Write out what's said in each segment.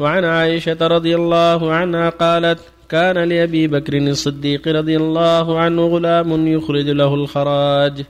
وعن عائشة رضي الله عنها قالت كان لأبي بكر الصديق رضي الله عنه غلام يخرج له الخراج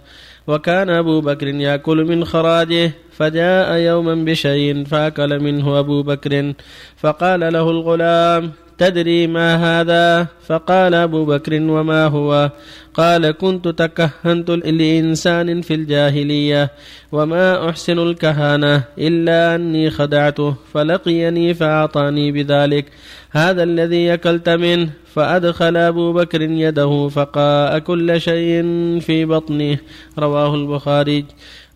وكان أبو بكر يأكل من خراجه فجاء يوما بشيء فأكل منه أبو بكر فقال له الغلام تدري ما هذا؟ فقال أبو بكر وما هو؟ قال كنت تكهنت لإنسان في الجاهلية وما أحسن الكهانة إلا أني خدعته فلقيني فأعطاني بذلك. هذا الذي أكلت منه فأدخل أبو بكر يده فقاء كل شيء في بطنه. رواه البخاري.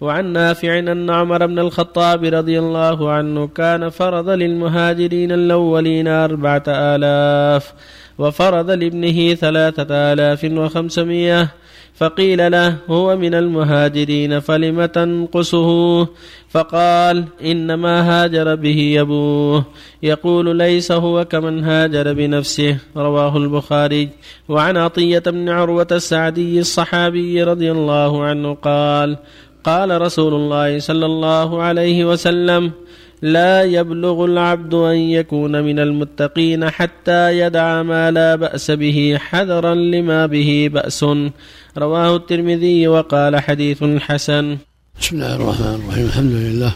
وعن نافع أن عمر بن الخطاب رضي الله عنه كان فرض للمهاجرين الأولين أربعة آلاف. وفرض لابنه ثلاثة آلاف وخمسمائة فقيل له هو من المهاجرين فلم تنقصه؟ فقال إنما هاجر به أبوه. يقول ليس هو كمن هاجر بنفسه. رواه البخاري. وعن عطية بن عروة السعدي الصحابي رضي الله عنه قال قال رسول الله صلى الله عليه وسلم لا يبلغ العبد أن يكون من المتقين حتى يدع ما لا بأس به حذرا لما به بأس. رواه الترمذي وقال حديث حسن. بسم الله الرحمن الرحيم. الحمد لله.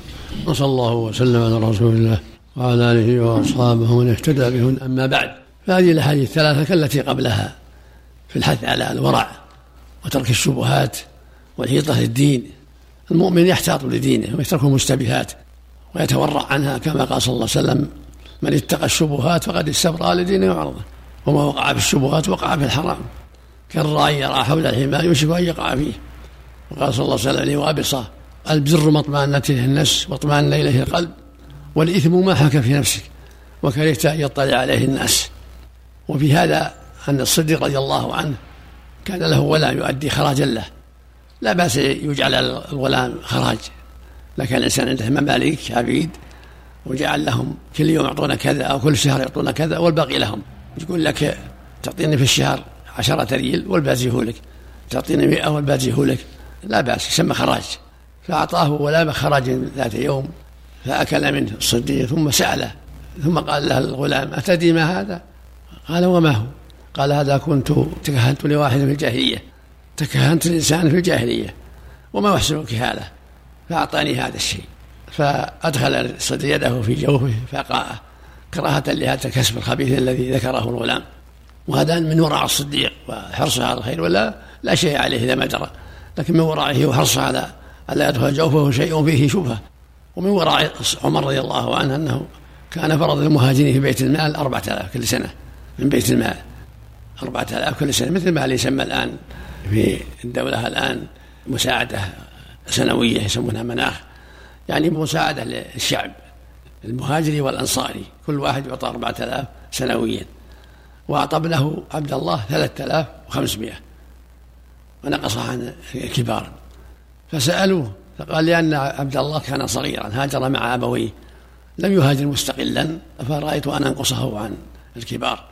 وصلى الله وسلم على رسول الله وعلى آله وأصحابه ومن اهتدى بهن. أما بعد فهذه الأحاديث الثلاثة كالتي قبلها في الحث على الورع وترك الشبهات والحيطه للدين. المؤمن يحتاط لدينه ويترك المشتبهات. ويتورع عنها كما قال صلى الله عليه وسلم من اتقى الشبهات فقد استبرأ لدينه وعرضه وما وقع في الشبهات وقع في الحرام كالراعي يرى حول الحمار يوشك أن يقع فيه. وقال صلى الله عليه وسلم لوابصة البر ما اطمأنت اليه النفس واطمأن إليه القلب والإثم ما حك في نفسك وكرهت أن يطلع عليه الناس. وفي هذا أن الصديق رضي الله عنه كان له ولا يؤدي خراجا له لا بأس يجعل الغلام خراج. لكن الإنسان عنده مماليك عبيد وجعل لهم كل يوم يعطونا كذا أو كل شهر يعطونا كذا والباقي لهم. يقول لك تعطيني في الشهر عشرة ريال والباقي لك. تعطيني مئة والباقي لك. لا بأس يسمى خراج. فأعطاه ولا خراج ذات يوم فأكل منه الصديق ثم سأله. ثم قال له الغلام أتدري ما هذا؟ قال وما هو؟ قال هذا كنت تكهنت لواحد في الجاهلية. تكهنت الإنسان في الجاهلية. وما أحسن الكهالة فأعطاني هذا الشيء. فأدخل يده في جوفه فقاءه كراهة لهذا الكسب الخبيث الذي ذكره الغلام. وهذا من ورع الصديق وحرصه على الخير ولا لا شيء عليه إذا ما درى لكن من ورعه وحرصه على ألا يدخل جوفه شيء فيه شبهة. ومن وراء عمر رضي الله عنه أنه كان فرض المهاجرين في بيت المال أربعة آلاف كل سنة. من بيت المال. أربعة آلاف كل سنة. مثل ما يسمى الآن في الدولة الآن مساعدة سنوية يسمونها مناخ. يعني مساعدة للشعب المهاجري والأنصاري. كل واحد يعطى أربعة آلاف سنويا. وأعطى عبد الله ثلاثة آلاف وخمسمائة. ونقص عن الكبار فسألوه فقال لأن عبد الله كان صغيرا هاجر مع أبويه. لم يهاجر مستقلا فرأيت أن أنقصه عن الكبار.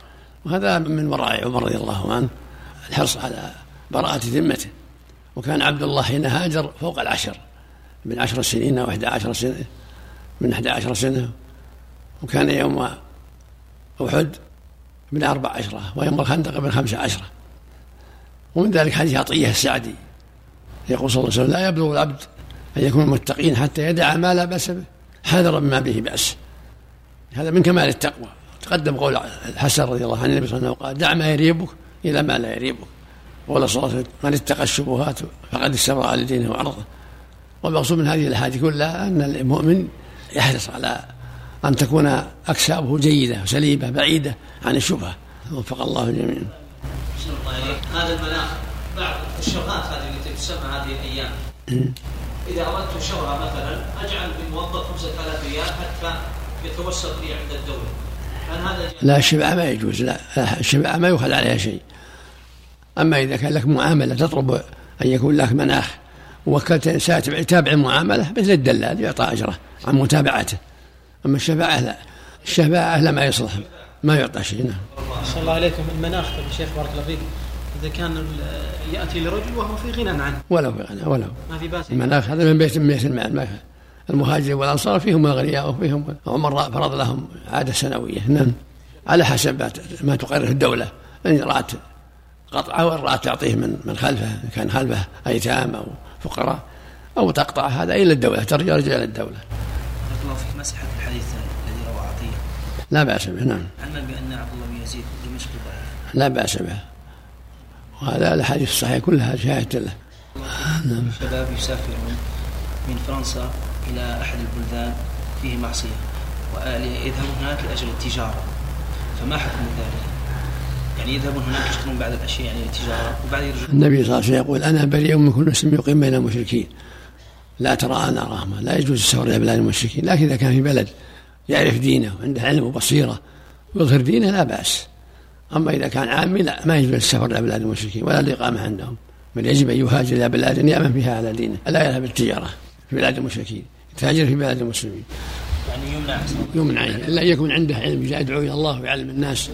وهذا من وراء عمر رضي الله عنه الحرص على براءة ذمته. وكان عبد الله حين هاجر فوق العشر من عشر سنين أو إحدى عشر سنة من إحدى عشر سنة. وكان يوم أحد من أربع عشرة ويوم الخندق من خمسة عشرة. ومن ذلك حديث عطية السعدي يقول صلى الله عليه وسلم لا يبلغ العبد أن يكون متقين حتى يدع ما لا بأس به حذرا مما به بأس. هذا من كمال التقوى. تقدم قول الحسن رضي الله عنه النبي صلى الله عليه وسلم قال دع ما يريبك إلى ما لا يريبك. قول صلى الله عليه وسلم من اتقى الشبهات فقد استبرأ لدينه وعرضه. والمقصود من هذه الأحاديث كلها أن المؤمن يحرص على أن تكون أكسابه جيدة وسليمه بعيدة عن الشبهة. وفق الله الجميع. هذا المناخ بعض الشبهات هذه التي تسمى هذه الأيام. إذا أردت شهره مثلا أجعل بالموظف 5000 ريال حتى يتوسط لي عند الدولة. هل هذا لا الشبعه ما يجوز لا الشبعه ما يؤخذ عليها شيء. أما إذا كان لك معاملة تطلب أن يكون لك مناخ ووكلت إنسان يتابع المعاملة مثل الدلال يعطى أجره عن متابعته. أما الشفاعة لا. الشفاعة لا ما يصلح ما يعطى شيء. نعم. صلى الله عليكم. المناخ يا شيخ بارك الله فيك. إذا كان يأتي لرجل وهو في غنى عنه. ولو في غنى ولو. ما في بأس. المناخ هذا من بيت من بيت المال. المهاجرين والأنصار فيهم الأغنياء وفيهم عمر فرض لهم عادة سنوية. نعم. على حسب ما تقرره الدولة. إن رأت قطعه رأت تعطيه من من خلفه إن كان خلفه أيتام أو فقراء أو تقطع هذا إلى الدولة ترجع إلى الدولة. بارك الله فيك مسحة الحديث الذي روى عطية. لا بأس به نعم. علما بأن عبد الله بن يزيد دمشقي ضعيف. لا بأس به. وهذا الأحاديث الصحيحة كلها شاهدة له. نعم. الشباب يسافرون من فرنسا إلى أحد البلدان فيه معصية ويذهبون هناك لأجل التجارة فما حكم ذلك؟ يعني يذهبون هناك يشترون بعض الأشياء يعني التجاره وبعد يرجعون. النبي صلى الله عليه وسلم يقول أنا بريء من كل مسلم يقيم بين المشركين. لا ترى أنا رحمة لا يجوز السفر إلى بلاد المشركين. لكن إذا كان في بلد يعرف دينه وعنده علم وبصيرة ويظهر دينه لا بأس. أما إذا كان عامي لا ما يجوز السفر إلى بلاد المشركين ولا الإقامة عندهم. بل يجب أن يهاجر إلى بلاد يأمن فيها على دينه. لا يذهب التجارة في بلاد المشركين يتاجر في بلاد المسلمين. يعني يمنع. يمنع الا ان يكون عنده علم يدعو إلى الله ويعلم الناس.